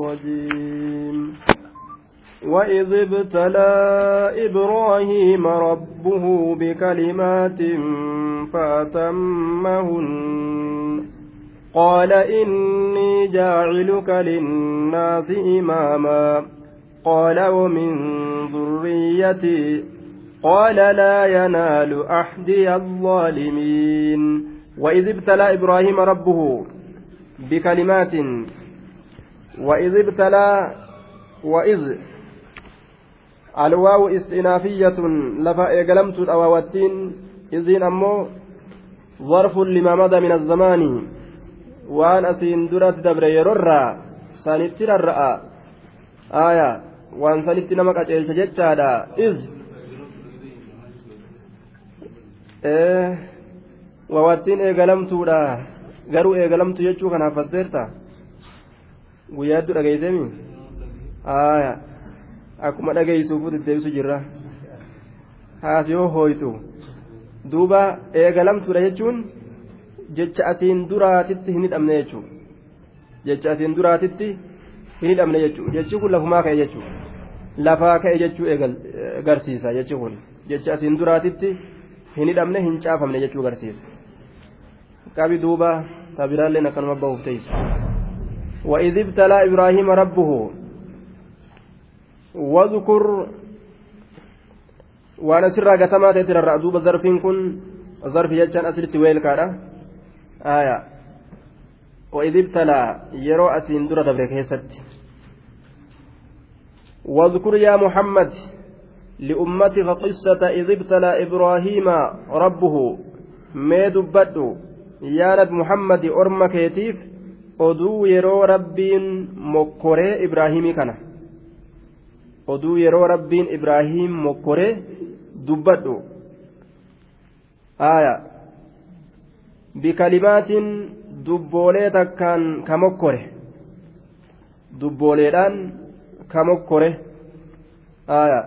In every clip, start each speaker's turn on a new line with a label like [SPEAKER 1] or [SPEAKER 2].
[SPEAKER 1] الرجيم. وإذ ابتلى إبراهيم ربه بكلمات فأتمهن. قال إني جاعلك للناس إماما. قال ومن ذريتي؟ قال لا ينال أحدي الظالمين. وإذ ابتلى إبراهيم ربه بكلمات وإذ ابتلى وإذ الواو استئنافية لفا إيقلمت الأواواتين إذن أمو ظرف لما مضى من الزمان. وأن أسين درت دبر يرر سانتر الرأى آية وأن سنت نمك أجيش جتشادا إذ إيه وواتين إيقلمتودا. garuu eegalamtu jechuu kanaaf fasseerta guyyaaddu dhageeysemi aya akkuma dhageeysuufu deddeebisu jirra. Haas yoo hooytu duuba eegalamtuudha jechuun jecha asiin duraatitti hin hidhamne jechuu. Jecha asiin duraatitti hin hidhamne jechuu. Jechi kun lafumaa ka'e jechuu. Lafaa ka'e jechuu garsiisa jechi kun. Jecha asiin duraatitti hin hidhamne hin caafamne jechuu garsiisa. Qabi duuba tabiraalleen akkanuma bahuuf teeysa وإذ ابتلى إبراهيم ربه. واذكر asirraa gatamaa ta'e tirarraa duuba zarfiin kun zarfi jechaan asirratti weelkaadha aya وإذ ابتلى يرو أسين درة دبر كيست واذكر يا محمد لأمتك قصة إذ ابتلى إبراهيم ربه. ما دبدو يا نبي محمد أرم كيتيف oduu yeroo rabbiin mokkoree ibraahimii kana. Oduu yeroo rabbiin ibraahim mokkoree dubbadhu. Aya. Bikalimaatiin dubboolee takkaan ka mokkore dubbooleedhaan ka mokkore aya.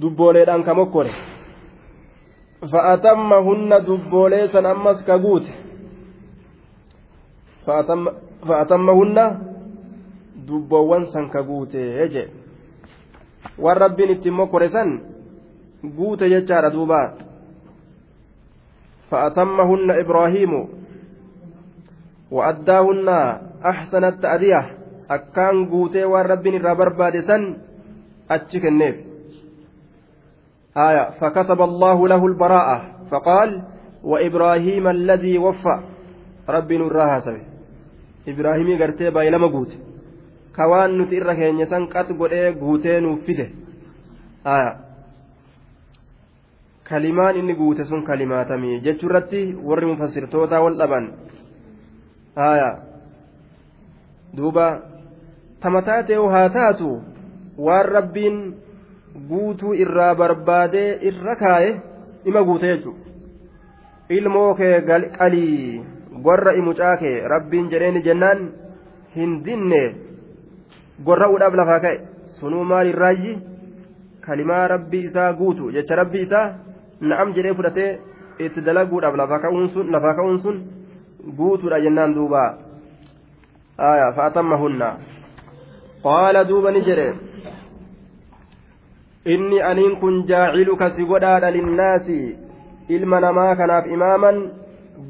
[SPEAKER 1] Dubbooleedhaan ka mokkore fa'atamma hunna dubboolee san ammas ka guute? San ka guute jee waan rabbiin ittiin mokkore san guute jechaadha duuba فأتمهن إبراهيم وأداهن أحسن التأدية أكان قوتي والرب الرابر بادسا أتشك النيف آية فكتب الله له البراءة. فقال وإبراهيم الذي وفى. رب ibraahimii gartee baay'ilama guute. Ka waan nuti irra keenya san qas godhee guutee nuuf fide. Kalimaan inni guute sun kalimaatamii jechuu irratti warri mufassirtootaa wal dhaban. Duuba. Tamataateewu haa taatu waan rabbiin guutuu irraa barbaadee irra kaaye ima guute jechuudha ilmoo kee qalii. Gorra imucaa kee rabbiin jedheeni jennaan hin dinne. Gorra'uudhaaf lafaa ka'e. Sunuu maal irraayyi kalimaa rabbii isaa guutu. Jecha rabbii isaa na'am jedhee fudhatee itti dalaguudhaaf lafaa ka'uun sun guutuudha jennaan duuba. Fa'atammahunna qaala duuba ni jedhe. Inni aniin kun jaaciluka si godhaadha linnaasi. Ilma namaa kanaaf imaaman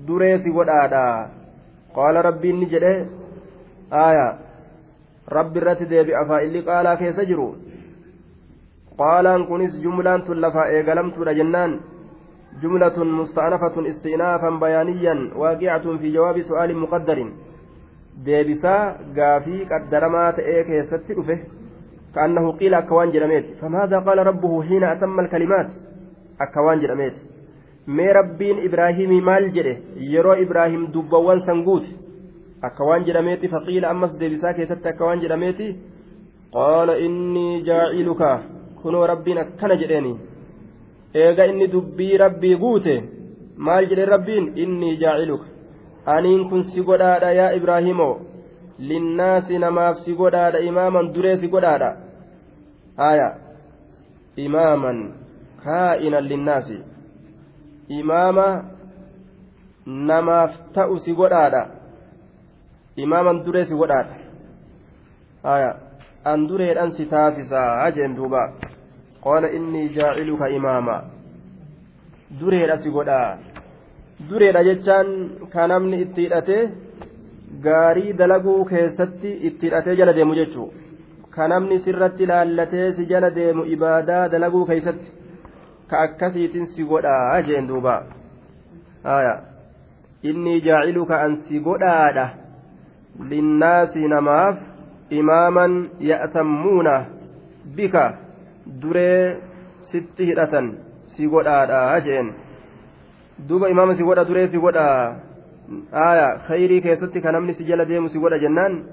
[SPEAKER 1] duree si godhaadha qaala rabbiin ni jedhe aya rabbi irratti deebi'a faa'illi qaalaa keessa jiru qaalaan kunis jumlaan tun lafaa eegalamtuudha jennaan جملة مستأنفة استئنافا بيانيا واقعة في جواب سؤال مقدر ديبسا غافي قدرمات ايك يستفه كأنه قيل أكوان جرميت فماذا قال ربه حين أتم الكلمات أكوان جرميت مي ربين إبراهيم مال جره يرو إبراهيم دبوان سنقوت أكوان جرميت فقيل أمس ديبسا كيست أكوان جرميت قال إني جاعلك كنوا ربين أكنا جريني eega inni dubbii rabbii guute maal jedhe rabbiin inni jaaciluka aniin kun si godhaadha yaa ibraahimoo linnaasi namaaf si godhaadha imaaman duree si godhaadha aya imaaman kaa'inan linnaasi imaama namaaf ta'u si godhaadha. Imaaman duree si godhaadha. An dureedhaan si taafisaa jeen duuba. Qaala innii jaaciluka imaama. Dureedha si godhaa. Dureedha jechaan ka namni itti hidhatee gaarii dalaguu keessatti itti hidhatee jala deemu jechuu. Ka namni sirratti laallatee si jala deemu ibaadaa dalaguu keessatti ka akkasiitiin si godhaa jeen duuba. Inni jaaciluka an si godhaadha. Linnaasi namaaf imaaman ya'tammuuna bika. Duree sitti hidhatan si godhaadha jeen. Duuba imaama si godha duree si godha. Aya. Khayrii keessatti ka namni si jala deemu si godha jennaan.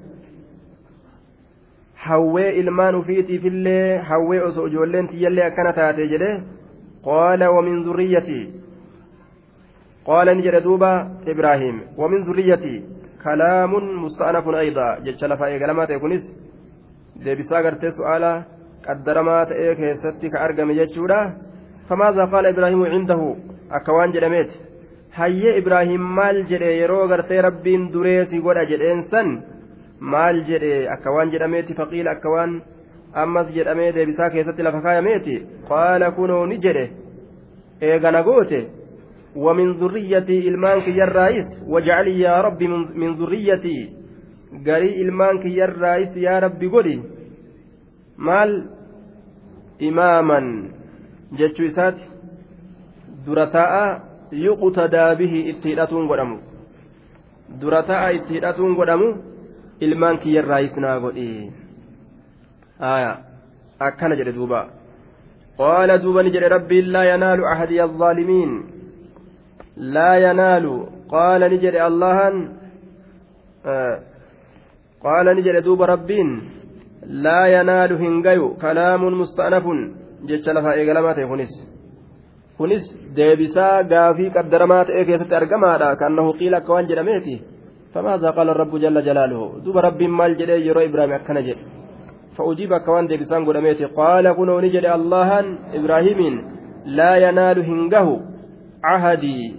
[SPEAKER 1] Hawwee ilmaan ufiitiifillee hawwee osoo ijoolleen tiyyallee akkana taate jedhe ni jedhe duuba ibraahim wamin zurriyyatii kalaamun musta'anafun ayda jecha lafaa eegalamaa ta'e kunis deebisaa gartee su'aala qaddaramaa ta'ee keessatti ka argame jechuudha famaaza qaala ibraahimu cindahu akka waan jedhameeti hayyee ibraahim maal jedhe yeroo gartee rabbiin dureesi godha jedheen san maal jedhe akka waan jedhameeti faqiila ammas jedhamee deebisaa keessatti lafa kaayameeti. Qaala kunoo ni jedhe. Eegana goote. ومن ذريتي إلمانك يرايس واجعل يا ربي من ذريتي قري إلمانك يرايس يا ربي قولي مال إماما جتشو إسات درتاء يقتدى به اتهداتون قدمو درتاء اتهداتون قدمو إلمانك يرايس ناقولي آية أكنا جل دوبا قال دوبا نجل ربي لا ينال أحدي الظالمين لا ينال قال نجد الله آه قال نجد دوب ربين لا ينال هنجيو كلام مستأنف جتش لفا إيقلمات كنس كنس ديبسا قافي قدرمات إيكيست أرقمادا كأنه قيل كوان جرميتي فماذا قال الرب جل جلاله دوب رب مال جدي يرو إبراهيم أكنا جد فأجيب كوان ديبسان قدميتي قال كنو نجد الله إبراهيم لا ينال هنجه عهدي.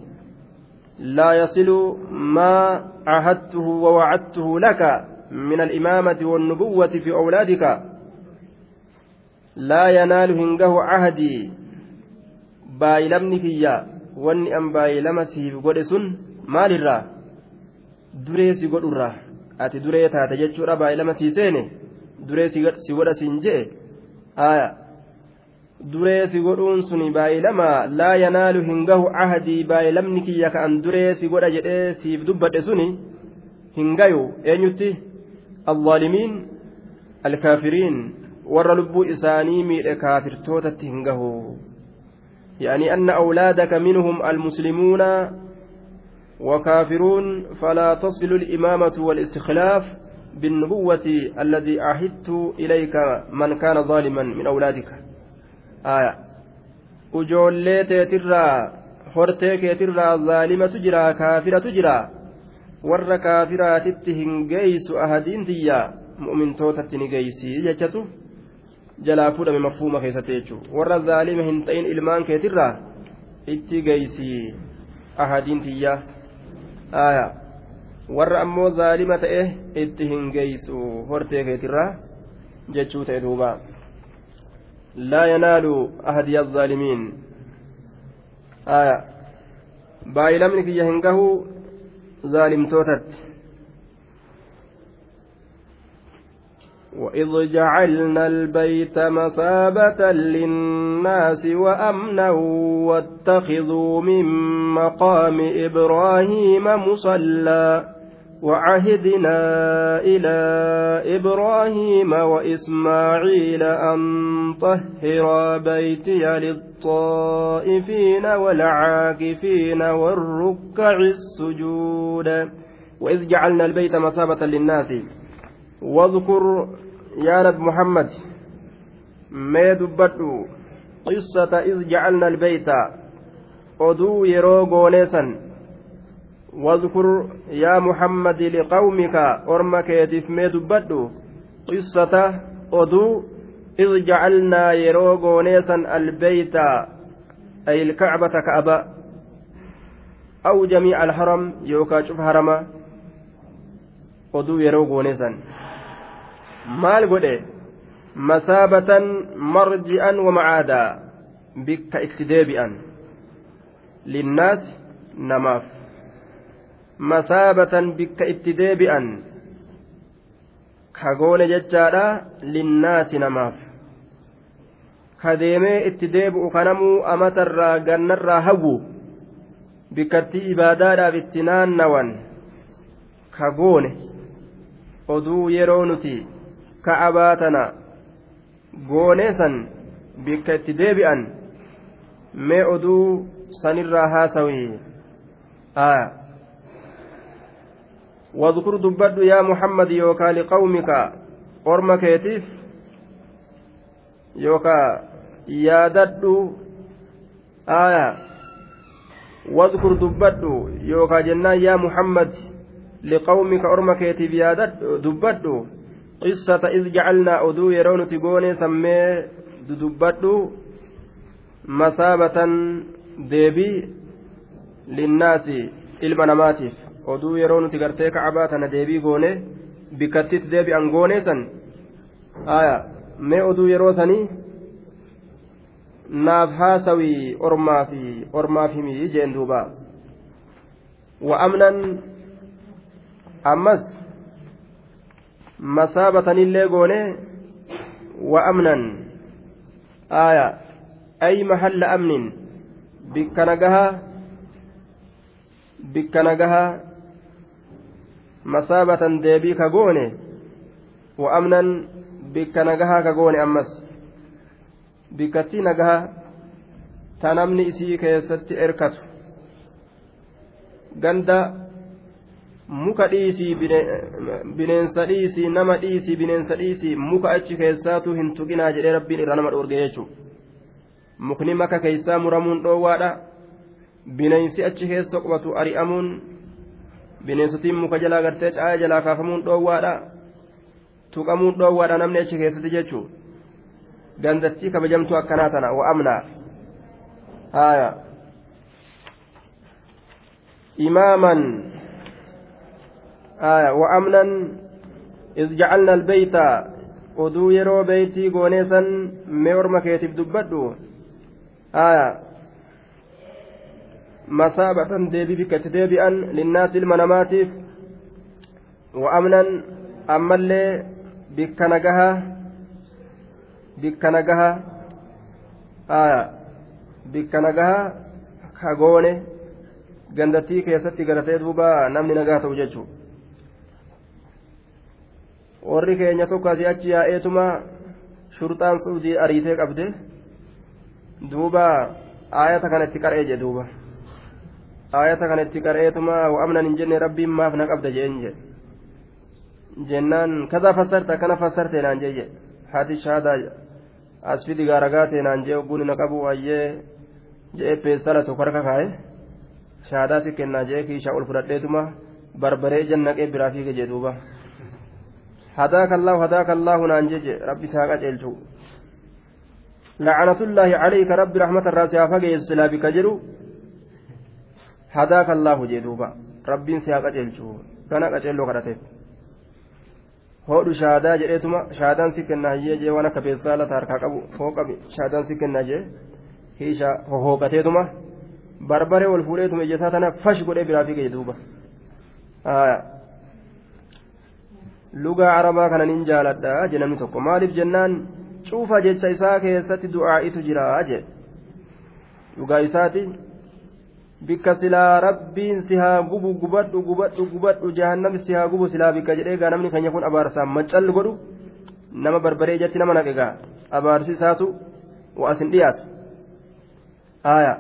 [SPEAKER 1] لا يصل ما عهدته ووعدته لك من الإمامة والنبوة في أولادك. لا ينال هنجه عهدي. بايلمني فيا wanni an baay'ilama siif godhe sun maalirraa duree si godhurraa ati duree taate jechuudha baay'ilama sii seene duree si godha siin je'e aayaa duree si godhuun suni baay'ilama laa yanaalu hin gahu ahadii baay'ilamni kiyya ka'an duree si godha jedhee siif dubbadhe suni hin gayu eenyutti alzaalimiin alkaafiriin warra lubbuu isaanii miidhe kaafirtootatti hin gahu يعني أن أولادك منهم المسلمون وكافرون فلا تصل الإمامة والاستخلاف بالنبوة الذي عهدت إليك من كان ظالما من أولادك ujoollee teetirraa hortee keetirraa zaalimatu jira kaafiratu jira warra kaafiraatitti hin geeysu ahadiin tiyya mu'mintootatti ni geeysi jechatu jalaa fuudhame mafhuuma keessatti jechuudha warra zaalima hin ta'in ilmaan keetirraa itti geeysi ahadiin tiyya warra ammoo zaalima ta'e itti hin geeysu hortee keetirraa jechuu ta'e duubaa. لا ينال أهدي الظالمين آية باي لمنك يهنكه ظالم توتت وإذ جعلنا البيت مثابة للناس وأمنا واتخذوا من مقام إبراهيم مصلى وعهدنا إلى إبراهيم وإسماعيل أن طهر بيتي للطائفين والعاكفين والركع السجود. وإذ جعلنا البيت مثابة للناس. واذكر يا نبي محمد ما دبتوا قصة إذ جعلنا البيت. oduu yeroo واذكر يا محمد لقومك أرمك يتف ميدبدو قصة أدو إذ جعلنا يروغو نيسا البيت أي الكعبة كعبة أو جميع الحرم يوكا شوف هرما أدو يروغو نيسا. maal godhe masaabatan marji'an wa macaadaa bikka itti deebi'an linnaasi namaaf masaabatan bikka itti deebi'an. Kagoone jechaadha linnaasi namaaf. Ka deemee itti deebi'u kanamuu amatarraa gannarraa hawwu. Bikkatti ibaadaadhaaf itti naannawan. Kagoone oduu yeroo nuti ka'abaa tana goonee san bikka itti deebi'an. Mee oduu sanirraa haasawii واذكر دبد يا محمد يوكا لقومك أرم كيتيف يوكا يادد آية واذكر دبد يوكا جنان يا محمد لقومك أرم كيتيف يادد دبد قصة إذ جعلنا أدو يرون تقوني سمي دبد مثابة ديبي للناس ilma namaatiif oduu yeroo nuti gartee kacabaa tana deebii goone bikkattitti deebi'an goone san aya mee oduu yeroo sanii naaf haasawii ormaa ormaaf himii jeen duuba. Wa amnan ammas masaabatanillee goone wa amnan aya ay mahalla amnin bikka nagaha bikka nagaha masaabatan deebii ka goone wa amnan bikka nagahaa ka goone ammas. Bikkattii nagahaa ta namni isii keessatti erkatu. Ganda muka dhiisii bineensa dhiisii nama dhiisii bineensa dhiisii muka achi keessaatu hin tuqinaa jedhee rabbiin irra nama dhoorge jechuudha. Mukni maka keessaa muramuun dhoowwaadha. Bineensi achi keessa qubatu ari'amuun bineensotiin muka jalaa gartee caaya jalaa kaafamuun dhoowwaadha tuqamuun dhoowwaadha namni achi keessatti jechuun gandattii kabajamtuu akkanaa tana wa'amnaa haaya imaaman haaya wa'amnan jacalna albayta oduu yeroo beeytii gooneesan mee orma keetiif dubbadhu haaya masaabatan deebii bikka itti deebi'an linnaas ilma namaatiif wa'amnan ammallee bikka nagahaa bikka nagahaa bikka nagahaa kagoone gandattii keessatti garatee duuba namni nagaa ta'u jechuudha. Warri keenya tokko asii achi yaa'eetuma shurxaan suudii ariitee qabde duuba aayata kanatti qar'ee jedhe duuba. ayata kanatti qara'eetuma wa'amnan hin jenne rabbiin maaf na qabda jeen jedhe jennaan kaza fassarte akkana fassarte naan jee jedhe haati shaadaa asfidi gaaragaa ta'e naan jee obbuun na qabu wayyee jee peessala tokko harka kaa'e shaadaa si kennaa jee kiishaa ol fudhadheetuma barbaree jannaqee biraa fiige jee duuba hadaaka allaahu naan jee rabbi isaa qaceelchu lacnatullaahi calayka rabbi raxmata irraa si haa fageessu silaa bika jedhu hadaaka allaahu jee duuba. Rabbiin si haa qaceelchu. Kana qaceelloo kadhateef. Hoodhu shaadaa jedheetuma shaadaan si kennaa hiyyee jee waan akka beessaa lata harkaa qabu hooqabi shaadaan si kennaa jee hiisha hohooqateetuma barbaree wal fuudheetuma ijjataa tana fash godhee biraa fiige duuba. Lugaa arabaa kana nin jaaladha jee namni tokko maaliif jennaan cuufa jecha isaa keessatti du'aa'itu jira jee. Dhugaa isaati bikka silaa rabbiin si haa gubu gubadhu gubadhu gubadhu jahannami si haa gubu silaa bikka jedhee gaa namni keenya kun abaarsaan maccalli godhu nama barbaree ijatti nama naqe gaa abaarsi isaatu wa'asin dhiyaatu haaya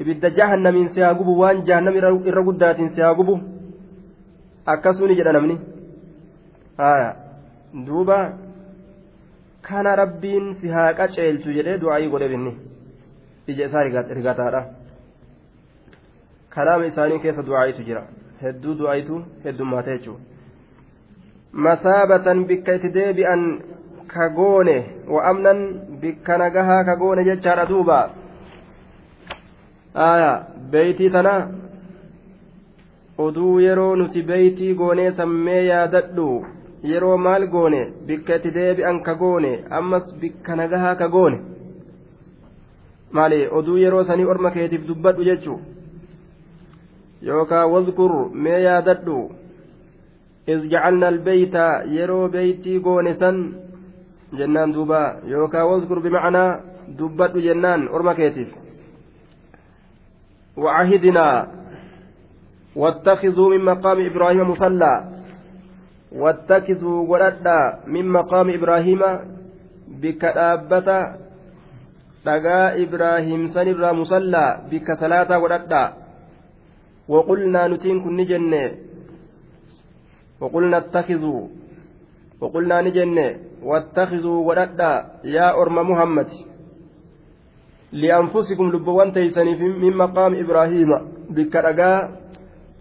[SPEAKER 1] ibidda jahannamiin si haa gubu waan jahannami irra guddaatiin si haa gubu akkasuni jedha namni. Haaya duuba kana rabbiin si haa qaceelchu jedhee du'aayii godhe binni ija isaa rigataadha. Kalaama isaanii keessa du'aayitu jira. Hedduu du'aayitu heddummaata jechuudha. Masaabatan bikka itti deebi'an kagoone wa'amnan bikka nagahaa kagoone jechaadha duuba. Beeytii tana oduu yeroo nuti beeytii goonee sammee yaadadhu. Yeroo maal goone? Bikka itti deebi'an ka goone ammas bikka nagahaa ka goone. Maali? Oduu yeroo sanii orma keetiif dubbadhu jechuu yookaan wadkur mee yaadadhu iz jacalna albeeyta yeroo beeytii goone san jennaan duuba yookaan wadkur bimacnaa dubbadhu jennaan orma keetiif وعهدنا واتخذوا من مقام إبراهيم مصلى واتخذوا ولدا من مقام إبراهيم بكتابة dhagaa ibraahim sanirraa musallaa bikka salaataa godhadhaa nutiin kun ni jenne waqulna attakizuu waqulnaa ni jenne wattakizuu godhadhaa yaa orma muhammad li'anfusikum lubbawwan teeysaniif min maqaami ibraahiima bikka dhagaa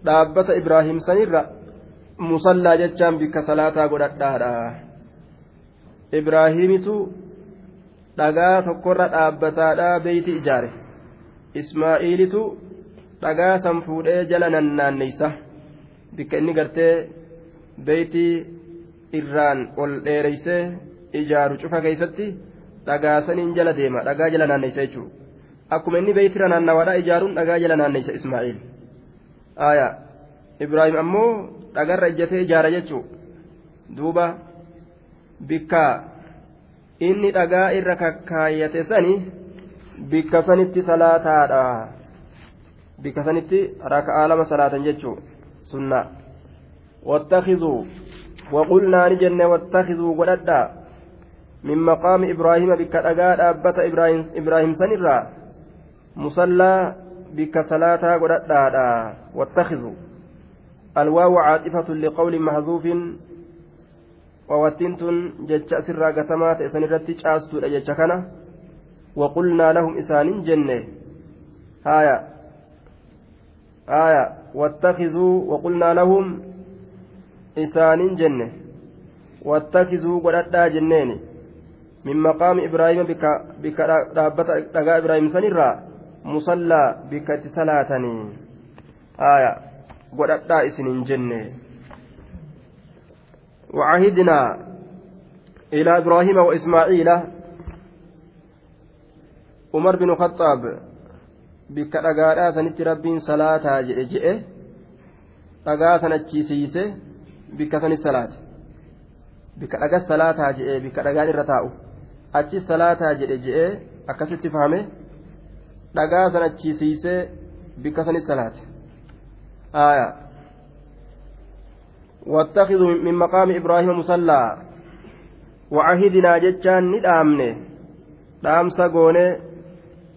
[SPEAKER 1] dhaabbata ibraahim sanirra musallaa jechaan bikka salaataa godhadhaadha ibraahimitu dhagaa tokkorra dhaabbataadha beeyti ijaare ismaa'iilitu dhagaa san fuudhee jala nannaanneysa bikka inni gartee beeyti irraan ol dheereysee ijaaru cufa keeysatti dhagaa saniin jala deema dhagaa jala naanneysa jechuudha. Akkuma inni beeytira naannawaadhaa ijaaruun dhagaa jala naanneysa ismaa'iil aayaa ibraahim ammoo dhagarra ijjatee ijaara jechuudha. Duuba bikka. inni dhagaa irra kakkaayyate sani bikka sanitti salaataadha wattakizuu waqulnaa ni jenne wattakizuu godhadha min maqaami ibraahiima bikka dhagaa dhaabbata ibraahim sanirraa musallaa bikka salaataa godhadhaadha wattakizuu alwaawu caaxifatun liqawli mahzuufin wawattiin tun jecha asirraa gatamaa ta'e san irratti caastuudha jecha kana waqulnaa lahum isaanin jenne haya wattakizuu waqulnaa lahum isaanin jenne wattakizuu godhadhaa jenneeni min maqaami ibraahima bikka dhaabbata dhagaa ibraahim sanirraa musallaa bikka itti salaatanii haya godhadhaa isinin jenne وعهدنا إلى إبراهيم وإسماعيل عمر بن الخطاب بك dhagaadhaa sanitti rabbiin salaataa jedhe je'e dhagaa san achiisiise bikka sanis salaate bikka dhagas salaataa jedhe bikka dhagaan irra taa'u achi salaataa jedhe je'e akkasitti fahame dhagaa san achiisiise bikka sanis salaate aayaa واتخذوا من مقام إبراهيم مصلى وعهدنا جتان ندامن دامسا غوني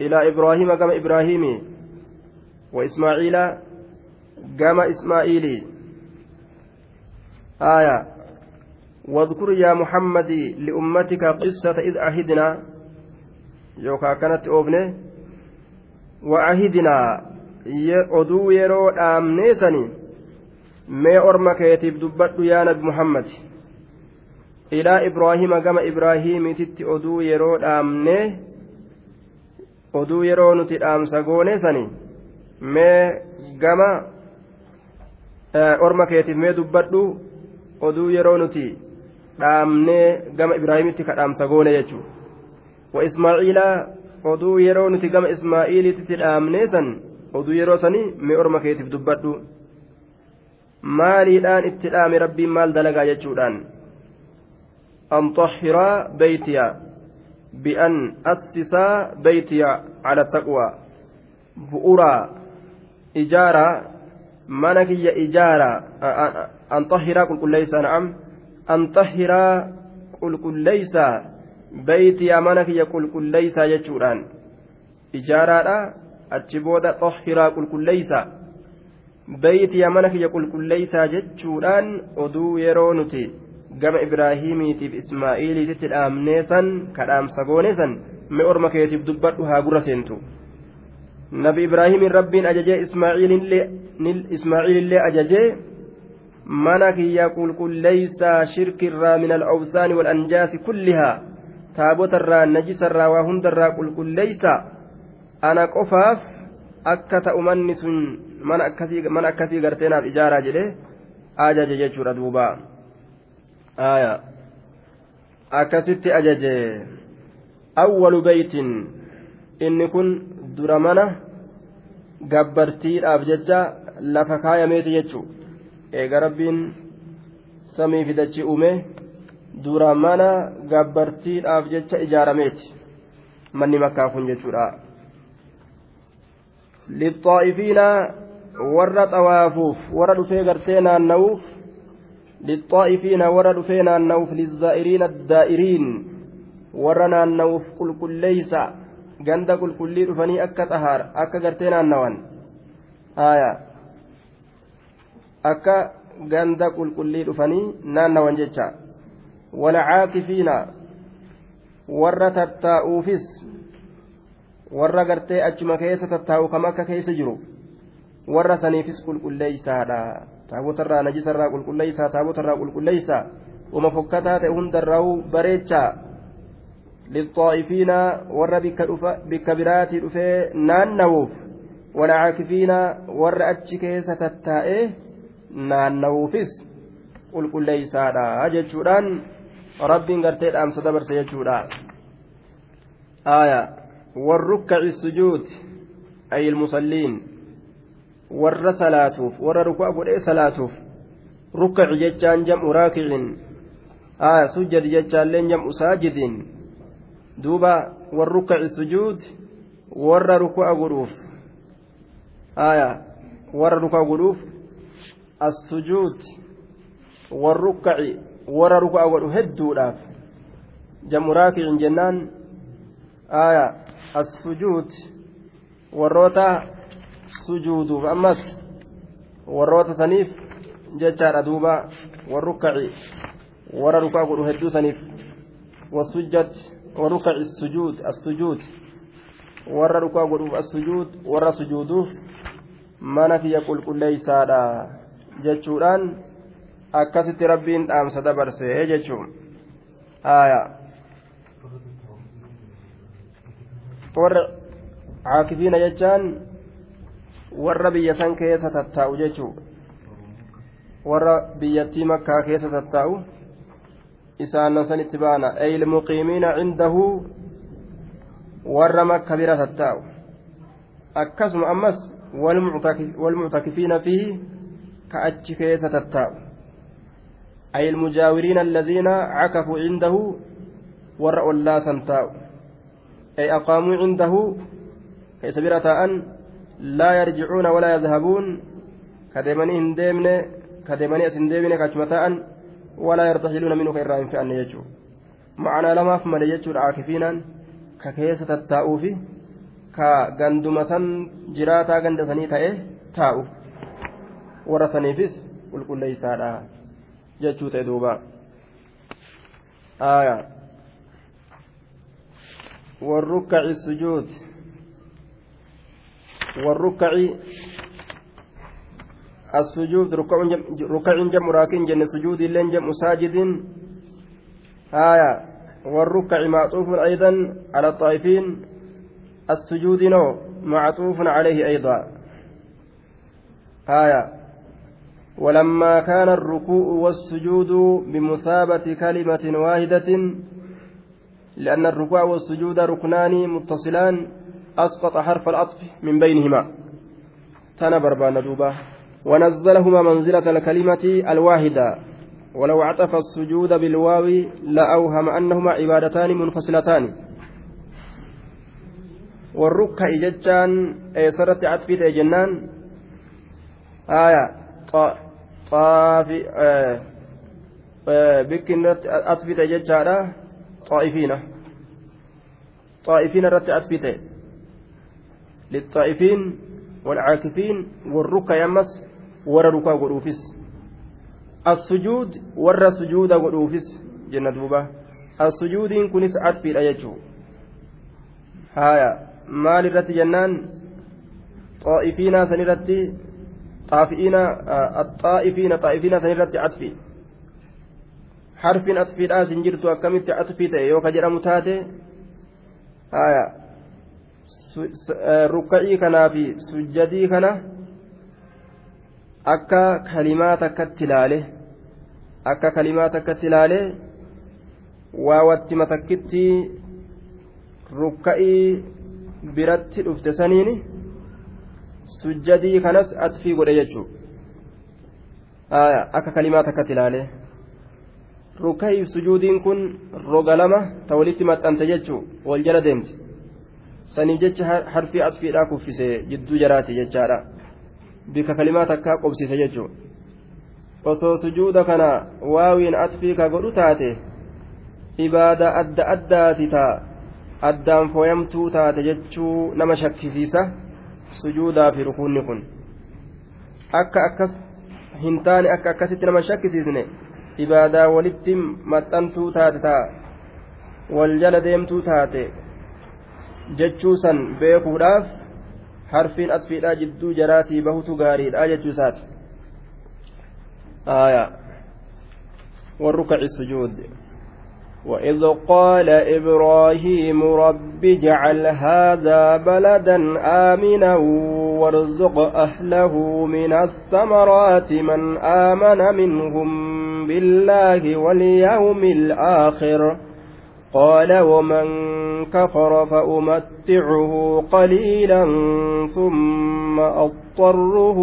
[SPEAKER 1] إلى إبراهيم كما إبراهيم وإسماعيل كما إسماعيل آية واذكر يا محمد لأمتك قصة إذ عهدنا يوكا كانت أوبني وعهدنا oduu yeroo dhaamneesanii mee orma keetiif dubbadhu yaa nabi muhammad ilaa ibraahima gama ibraahiimititti oduu yeroo dhaamne oduu yeroo nuti dhaamsa goone sani mee gama e, orma keetiif mee dubbadhu. Oduu yeroo nuti dhaamnee gama ibraahimitti ka dhaamsa goone jechuudha. Wa ismaaciilaa oduu yeroo nuti gama ismaa'iilitti dhaamnee san oduu yeroo sanii mee orma keetiif dubbadhu. Maaliidhaan itti dhaame rabbiin maal dalagaa jechuudhaan? An xahiraa beeytiyaa بأن أسسا بيتيا على التقوى. بؤرا إجارة منك يا إجارة. أن طهرا قل قل ليس نعم. أن طهرا قل قل ليس. بيتيا منك يا قل قل ليس يجوران. إجارة أتشبودا طهرا قل قل ليس. mana kiyya qulqulleeysaa jechuudhaan oduu yeroo nuti gama ibraahiimiitiif ismaa'iiliititti dhaamnee san ka dhaamsa goone san mee orma keetiif dubbadhu haa gurra seentu nabi ibraahiimiin rabbiin ajajee ismaa'iilillee ajajee mana kiyya qulqulleeysaa shirkirraa min al'awsaani wal'anjaasi kullihaa taabotarraa najisarraa waa hundarraa qulqulleeysaa ana qofaaf akka ta'u manni sun mana akkasii garteenaaf ijaaraa jedhe ajaje jechuudha duuba aya. Akkasitti ajaje. Awwalu beytin. Inni kun dura mana gabbartiidhaaf jecha lafa kaayameeti jechuu eega rabbiin samii fidachi uume dura mana gabbartiidhaaf jecha ijaarameeti. Manni makkaa kun jechuudha. Lixaa'ifiina warra xawaafuuf warra dhufee gartee naanna'uuf lixaa'ifiina warra dhufee naanna'uuf lizaa'iriina daa'iriin warra naanna'uuf qulqulleeysa ganda qulqullii dhufanii akka xahaar akka gartee naannawan akka ganda qulqullii dhufanii naannawan jecha walcaakifiina warra tattaa'uufis warra gartee achuma keessa tattaa'u kam akka keessa jiru warra saniifis qulqulleeysaadha taabotarraa najisarraa qulqulleeysaa taabotarraa qulqulleeysaa uma fokkataa ta'e hundarraa'u bareechaa lixaa'ifiina warra bikka biraatii dhufee naannawuuf walcaakifiina warra achi keessa tattaa'ee naannawuufis qulqulleeysaadha jechuudhaan rabbiin gartee dhaamsa dabarse jechuudha aayaa warrukkaci sujuud ay ilmusalliin warra salaatuuf warra ruku'a godhee salaatuuf rukkaci jechaan jam'u raakicin aayaa sujjadi jechaallee jam'u saajidin duuba warrukkaci sujuud warra ruku'a godhuuf aayaa warra ruku'a godhuuf as-sujuud warrukkaci warra ruku'a godhu hedduudhaaf jam'u raakicin jennaan aya as-sujuud warroota sujuuduuf ammas warroota saniif jechaadha duuba. Warrukkaci warra ruku'a godhu hedduu saniif. Wasujjat warrukkaci sujuud as-sujuud. Warra ruku'a godhuuf as-sujuud warra sujuuduuf mana kiyya qulqulleeysaadha jechuudhaan akkasitti rabbiin dhaamsa dabarse jechuun. Aya warra caakifiina jechaan warra biyya san keessa tattaa'u jechuu warra biyyattii makkaa keessa tattaa'u isaanan san itti baana ay ilmuqiimiina cindahu warra makka bira tattaa'u akkasuma ammas walmuctakifiina fiihi ka achi keessa tattaa'u أي المجاورين الذين عكفوا عنده ورأوا الله سنتاو أي أقاموا عنده كيس أن laa yarjicuuna walaa yadhabuun kadeemanii hin deemne kadeemanii as hin deemine kachuma ta'an walaa yartaxiluuna minuu kan irraa hin fe'anne jechuu macanaa lamaaf male jechuudha akifiinaan ka keessa tattaa'uu fi ka ganduma san jiraataa ganda sanii ta'e taa'u warra saniifis qulqulleeysaadha jechuu ta'e duuba warrukkaci sujuud والركع السجود ركع جم راكن جن سجود لين جم ساجد. آية. والركع معطوف أيضا على الطائفين. السجود نو معطوف عليه أيضا. آية. ولما كان الركوع والسجود بمثابة كلمة واحدة لأن الركوع والسجود ركنان متصلان أسقط حرف العطف من بينهما. تنبر بان دوبا. ونزلهما منزلة الكلمة الواحدة. ولو عطف السجود بالواو لأوهم أنهما عبادتان منفصلتان. والركع ججان أيسرت عطف جنان. آية xaafi bikki irratti asfite jechaadha xaa'ifiina xaa'ifiina irratti asfite للطائفين والعاكفين والركع يمس ورركع قروفس السجود ور السجود قروفس جنة دوبة السجود إن كنس عطفي الأيجو هايا مال الرت جنان طائفين سنرتي طائفين الطائفين طائفين سنرتي عطفي حرف عطفي الآس إن جرت أكملت عطفي تأيوك جرم تاتي هايا rukka'ii kanaa fi sujjadii kana akka kalimaa takkatti ilaale akka kalimaa takkatti ilaalee waa wattima takkitti rukka'ii biratti dhufte saniini sujjadii kanas atfii godhe jechuudha akka kalimaa takkatti ilaalee rukka'ii sujuudiin kun roga lama ta walitti maxxante jechuudha wal jala deemti saniif jecha harfii atfiidhaa kuffisee jidduu jaraati jechaadha bika kalimaa takkaa qobsiise jechuudha osoo sujuuda kana waawiin atfii ka godhu taate ibaada adda addaati ta'a. addaan fooyamtuu taate jechuu nama shakkisiisa sujuudaa fi rukuunni kun akka akkas hin taane akka akkasitti nama shakkisiisne ibaadaa walitti maxxantuu taate taa wal jala deemtuu taate jechuu san beekuudhaaf harfiin asfiidhaa jidduu jaraatii bahutu gaariidha jechuu isaati warrukaci sujuud وإذ قال إبراهيم رب اجعل هذا بلدا آمنا وارزق أهله من الثمرات من آمن منهم بالله واليوم الآخر قال ومن كفر فأمتعه قليلا ثم أضطره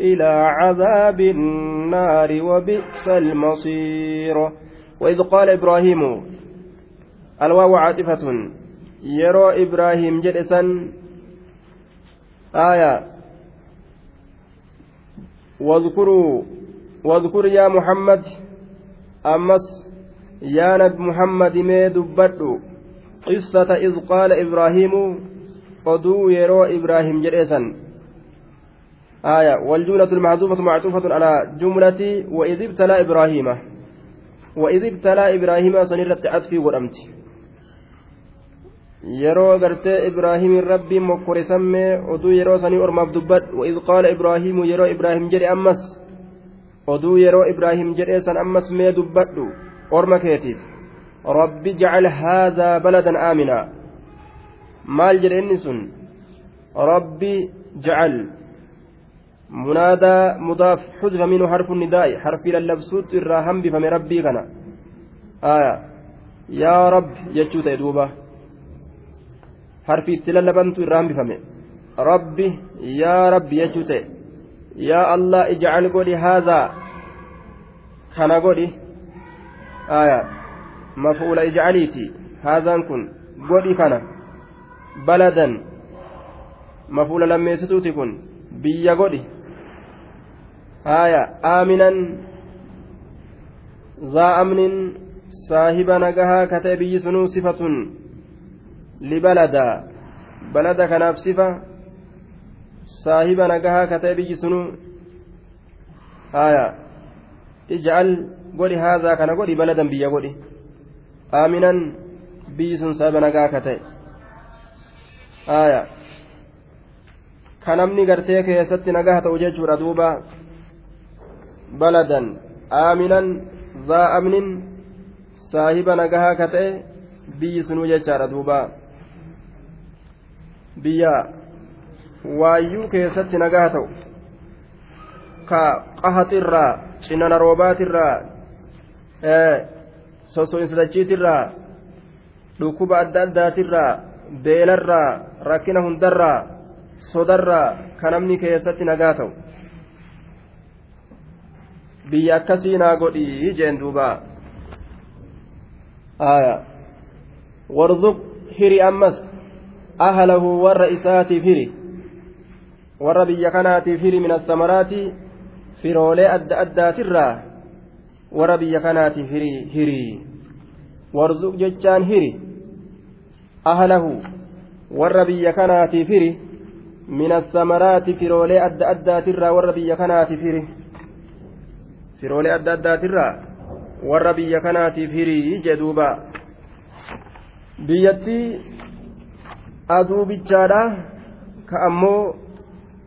[SPEAKER 1] إلى عذاب النار وبئس المصير. وإذ قال إبراهيم الواو عاطفة يرى إبراهيم جلسا آية واذكروا واذكر يا محمد أمس يا نبي محمد ما دبرت قصة إذ قال إبراهيم قدو يرى إبراهيم جلسا آية والجملة المحذوفة معطوفة على جملة وإذ ابتلى إبراهيم وإذ ابتلى إبراهيم سنرت عطفي ورمتي yeroo gartee ibraahimiin rabbiin mokkore sammee oduu yeroo sanii ormaaf dubbadhu waid qaala ibraahimu yeroo ibraahim jedhe ammas oduu yeroo ibraahim jedhee san ammas mee dubbadhu orma keetiif rabbi jacal haadhaa baladan aaminaa maal jedhe inni sun rabbi jacal munaadaa mudaaf xuzifa minhu harfu nidaa'i harfii lallabsuutu irraa hambifame rabbii kana aya yaa rabbi jechuu ta'e duuba harfii itti lallabantu irraa hambifame rabbi yaa rabbi jechuu ta'e yaa allah ijcal godhi haadhaa kana godhi aya mafuula ijcaliiti haadhaan kun godhi kana baladan mafuula lammeessituuti kun biyya godhi haya aaminan ذا أمن صاحب نجها كتاب يسنو صفة لبلدا بلدا كناف صفة صاحب نجها كتاب يسنو آية اجعل godhi haazaa kana godhi baladan biyya godhi. Aaminan biyyi sun saba nagaa akka ta'e. Aayaa ka gartee keessatti nagaa ta'u jechuudha duuba. Baladan. Aaminan zaa amnin saahiba nagaa akka ta'e biyyi sunuu jechaadha duuba. Biyya waayyuu keessatti nagaa ta'u. Ka qahaxirraa cinana roobaatirraa soso'insidachiitirraa dhukkuba adda addaatirraa beelarraa rakkina hundarraa sodarraa ka namni keessatti nagaa ta'u. Biyya akkasii naa godhii jeen duuba. Aya. Warzuq hiri ammas ahlahu warra isaatiif hiri. Warra biyya kanaatiif hiri min assamaraati firoolee adda addaatirraa warra biyya kanaatiif hiri hiri. Warzuq jechaan hiri. Ahlahu. Warra biyya kanaatiif hiri. Min assamaraati firoolee adda addaatirraa warra biyya kanaatiif hiri. Firoolee adda addaatirraa warra biyya kanaatiif hirii jedhuuba biyyattii aduu bichaadha ka ammoo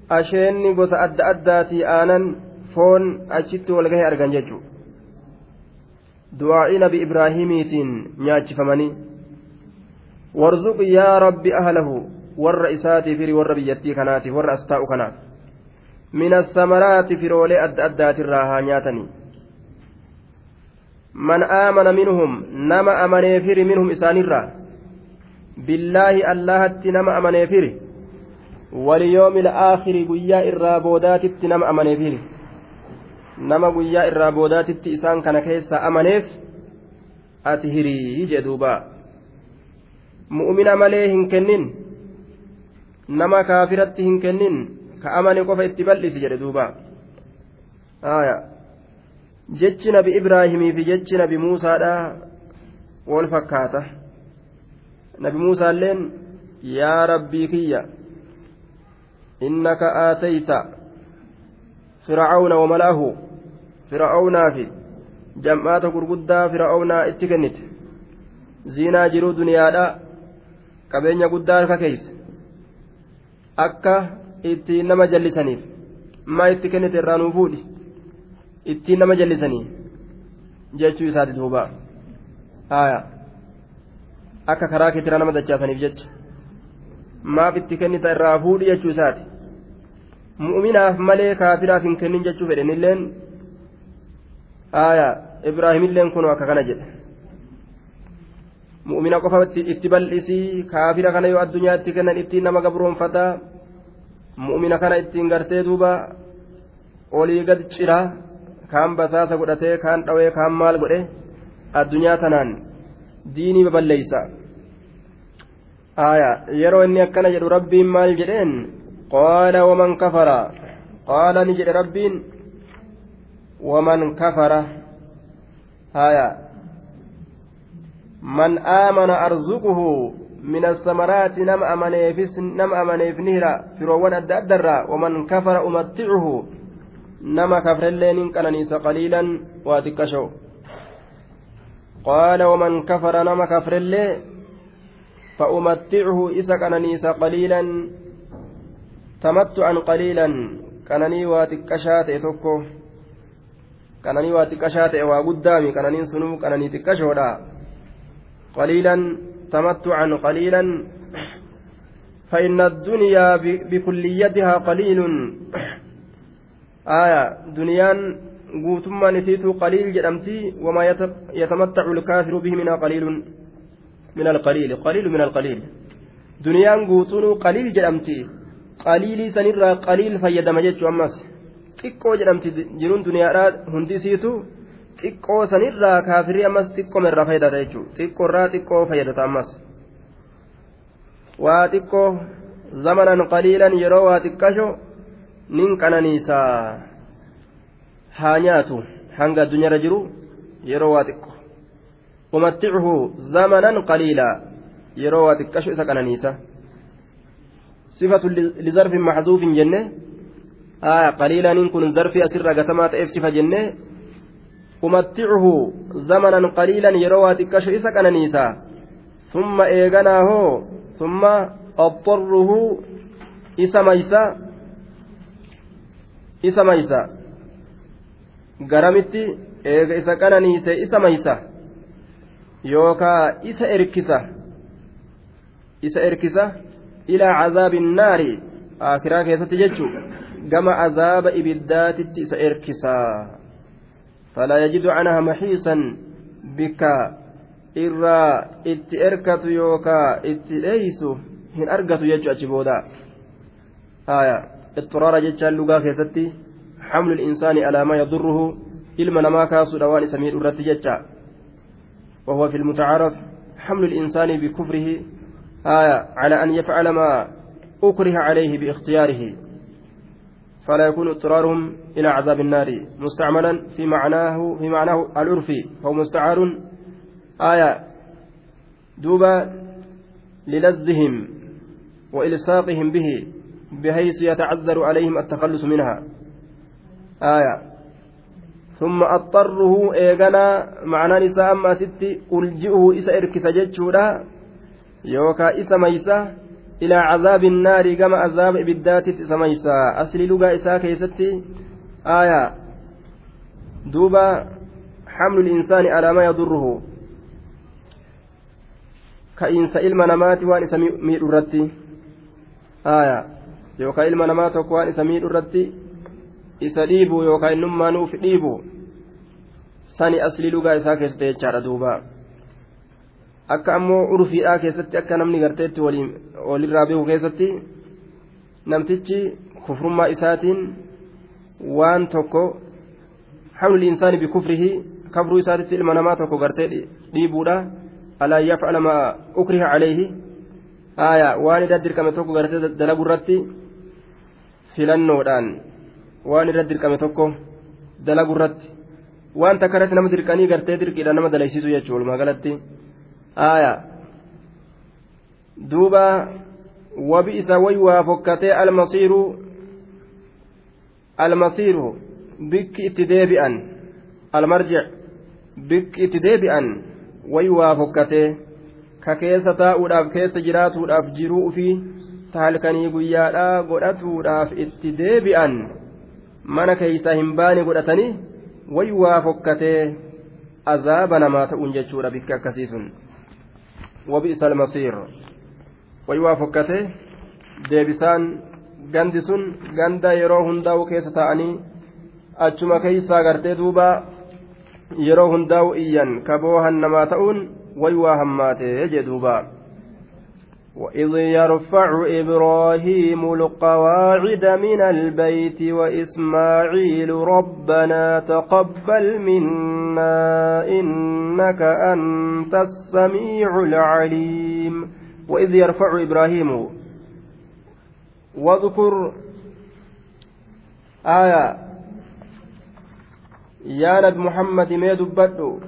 [SPEAKER 1] asheenni gosa adda addaatii aanan foon achitti walgahee argan jechuudha warzuq yaa rabbi ahlahu warra isaatiif hirii warra biyyattii kanaatiif warra as taa'u kanaaf. من الثمرات في رولي أد أدات الراها نياتني man aamana minhum nama amaneefiri minhum isaanirraa billaahi allahatti nama amaneefiri waliyoomi la'aakhiri guyyaa irraa boodaatitti nama amaneefiri nama guyyaa irraa boodaatitti isaan kana keessaa amaneef ati hirii jee duuba. Mu'mina malee hin kennin nama kaafiratti hin kennin ka amane qofa itti bal'isi jedhe duuba. Jechi nabi ibraahimii fi jechi nabi muusaadha wal fakkaata. Nabi muusaalleen yaa rabbii kiyya innaka aatayta fircauna wamalaahu fir'aawnaa fi jam'aata gurguddaa fir'aawnaa itti kennite. Ziinaa jiruu duniyaadha qabeenya guddaa harka keeyse akka ittiin nama jallisaniif maa itti kennite irraa nuu fuudhi? Ittiin nama jallisanii jechuu isaati duuba. Haaya. Akka karaa kitira nama dachaasaniif jecha. Maaf itti kennita irraa fuudhi jechuu isaati. Mu'uminaaf malee kaafiraaf hin kennin jechuu fedhenilleen aya ibraahimilleen kun akka kana jedhe mu'mina qofa itti bal'isii kaafira kana yoo addunyaatti kennan ittiin nama gabroonfataa mu'mina kana ittiin gartee duuba olii gad cira kaan basaasa godhatee kaan dhawee kaan maal godhe addunyaa tanaan diinii baballeeysa aya yeroo inni akkana jedhu rabbiin maal jedheen qaala waman kafara qaala ni jedhe rabbiin ومن كفر. هايا من آمن أرزقه من الثمرات نم أمنيفس نم أمنيف نهرا فروان أدى أدرا ومن كفر أمتعه نما كفر اللين كان قليلا وأتكشو. قال ومن كفر نما كفر اللين فأمتعه إسا كان قليلا. تمتعا قليلا. كانني وأتكشات يتوكو. Qananii waa xiqqashaa ta'e waa guddaami qananiin sunuu qananii xiqqashoodha qaliilan tamattucan qaliilan فإن الدنيا بكليتها قليل آية دنيان isiitu qaliil jedhamti wamaa yatamattacu lkaafiru bihi minhaa qaliilun min alqaliili qaliilu min alqaliil duniyaan guutuunuu qaliil jedhamti qaliilii sanirraa qaliil fayyadama jechuu ammas xiqqoo jedhamti jiruun duniyaadhaa hundisiitu xiqqoo sanirraa kaafirii ammas xiqqoo irraa fayyadata jechuudha xiqqoorraa xiqqoo fayyadata ammas waa xiqqoo zamanan qaliilan yeroo waa xiqqasho nin qananiisaa haa nyaatu hanga addunyaarra jiru yeroo waa xiqqo umatticuhu zamanan qaliilaa yeroo waa xiqqasho isa qananiisa sifatu lizarfin maxzuufin jenne qaliilaaniin kun zarfii asirraa gatamaa ta'eef cifa jennee umatticuhu zamanan qaliilan yeroo waa xiqqasho isa qananiisa. Summa eeganaa hoo summa axxarruhu isa maysa isa maysa. Garamitti eega isa qananiise isa maysa? Yookaa isa erkisa? Isa erkisa? Ilaa cazaabi innaari aakiraa keessatti jechuu isa erkisaa falaa yajidu canhaa maxiisan bika irraa itti erkatu yookaa itti dheeysu hin argatu jechu achi booda aya ixxiraara jechaan lugaa keessatti حمل الإنسان على ما يضره إلما نما كاسو دوان سمير جتشا وهو في المتعارف حمل الإنسان بكفره آية على أن يفعل ما أكره عليه باختياره فلا يكون اضطرارهم إلى عذاب النار. مستعملا في معناه في معناه العرفي فهو مستعار. آية. دوبا للذهم وإلصاقهم به بحيث يتعذر عليهم التخلص منها. آية. ثم أضطره إيغانا. معنى نساء أما ستي ألجئه إسا إركس جتشودا يوكا إسا ميسا إلى عذاب النار كما عذاب إبدات سميسا. أصل لغا إساء كيستي. آية. دوبا. حمل الإنسان على ما يضره. كإنس إلما نمات وأن سمير الرتي آية. يوكا إلما نمات وأن سمير الرتي dhiibu yookaan innummaa nuuf dhiibu sani aslii lugaa isaa keessatti jechaadha duuba akka ammoo urfiidhaa keessatti akka namni garteetti walirraa beeku keessatti namtichi kufrummaa isaatiin waan tokko hamli insaani bikufrihi kafruu isaatitti ilma namaa tokko gartee dhiibuudha. Alaa yafcala maa ukriha calayhi haya waan irra dirqame tokko gartee dalagu irratti filannoodhaan. Waan irra dirqame tokko dalagu irratti. Waan takka irratti nama dirqanii gartee dirqiidhaan nama dalaysiisu jechuudha walumaa galatti haya duuba wabi isa way waa fokkatee almasiiru almasiiru bikki itti deebi'an almarjic bikki itti deebi'an way waa fokkatee ka keessa taa'uudhaaf keessa jiraatuudhaaf jiruu ufii ta halkanii guyyaadhaa godhatuudhaaf itti deebi'an mana keeysaa hin baane godhatanii way waa fokkatee azaaba namaa ta'uun jechuudha bikki akkasii sun wabi'isa almasiir way waa fokkatee deebisaan gandi sun ganda yeroo hundaa'u keessa taa'anii achuma keeysaa gartee duuba yeroo hundaa'u iyyan kaboohan namaa ta'uun ويوا هماته جدوبا وإذ يرفع إبراهيم القواعد من البيت وإسماعيل ربنا تقبل منا إنك أنت السميع العليم وإذ يرفع إبراهيم واذكر آية يا نبي محمد ما دبته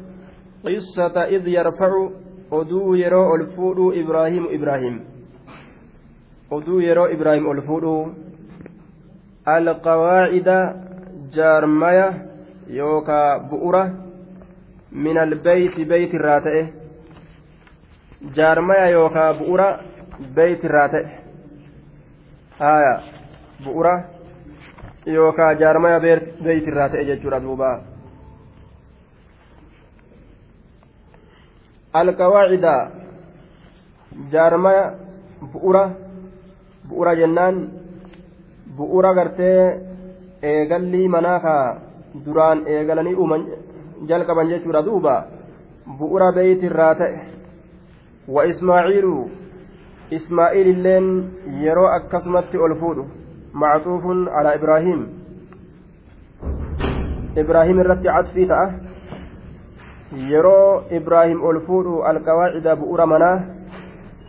[SPEAKER 1] qissata id yarfacu oduu yeroo ol fuudhuu ibraahimu ibraahim oduu yeroo ibraahim ol fuudhuu alqawaacida jaarmaya yookaa bu'ura min albeyti beyti irraa ta'e jaarmaya yookaa bu'ura beyti irraa ta'e haya bu'ura yookaa jaarmaya beyti irraa ta'e jechuudha duubaa alqawaacida jaarmaya bu'ura bu'ura jennaan bu'ura gartee eegallii manaa ka duraan eegalanii uuman jalqaban jechuudha duuba bu'ura beeytirraa ta'e wa ismaaciilu ismaa'iil illeen yeroo akkasumatti ol fuudhu macxuufun alaa ibraahiim ibraahiim irratti catfii ta'a yeroo ibraahim ol fuudhu alqawaacida bu'ura manaa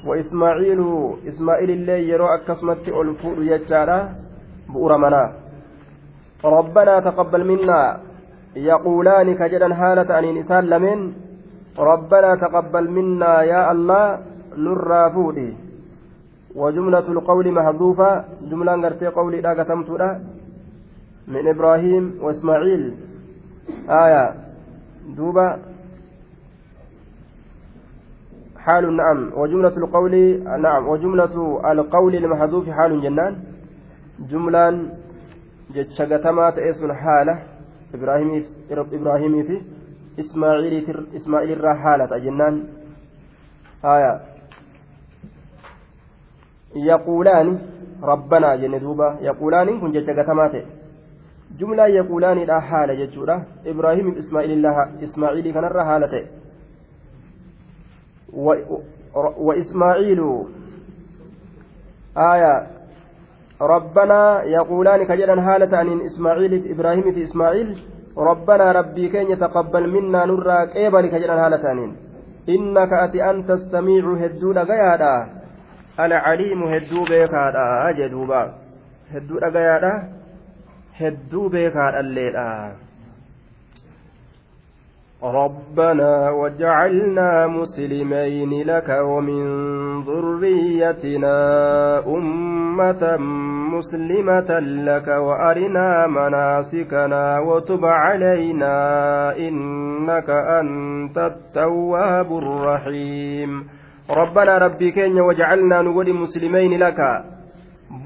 [SPEAKER 1] wa ismaaciilu ismaa'iilillee yeroo akkasumatti ol fuudhu jechaadha bu'ura manaa. ربنا تقبل منا يقولان كجدا حالة أنين إسان لمن ربنا تقبل منا يا الله نرى فودي وجملة القول محذوفة جملة قرتي قولي لا قتمت من إبراهيم وإسماعيل آية دوبا حال نعم. وجملة القول نعم. وجملة القول المحذوف حال جنان. جملا جتشغتما تأسن حالة. إبراهيم إبراهيم في إسماعيل إسماعيل الرا حالة جنان. آية. يقولان ربنا جندوبا يقولان كن جتشغتما جملة يقولان لا حالة جتشورا إبراهيم إسماعيل الله إسماعيل كان الرا حالة وإسماعيل. آية. ربنا يقولان كجدا هالة عن إسماعيل إبراهيم في إسماعيل. ربنا ربي كن يتقبل منا نرى كيبل كجدا هالة عن؟ إنك أتي أنت السميع هدود غيادا. العليم هدو بيكادا جدوبا هدود غيادا. هدو بيكادا الليلا. ربنا وجعلنا مسلمين لك ومن ذريتنا أمة مسلمة لك وأرنا مناسكنا وتب علينا إنك أنت التواب الرحيم. ربنا ربي كين وجعلنا نقول مسلمين لك.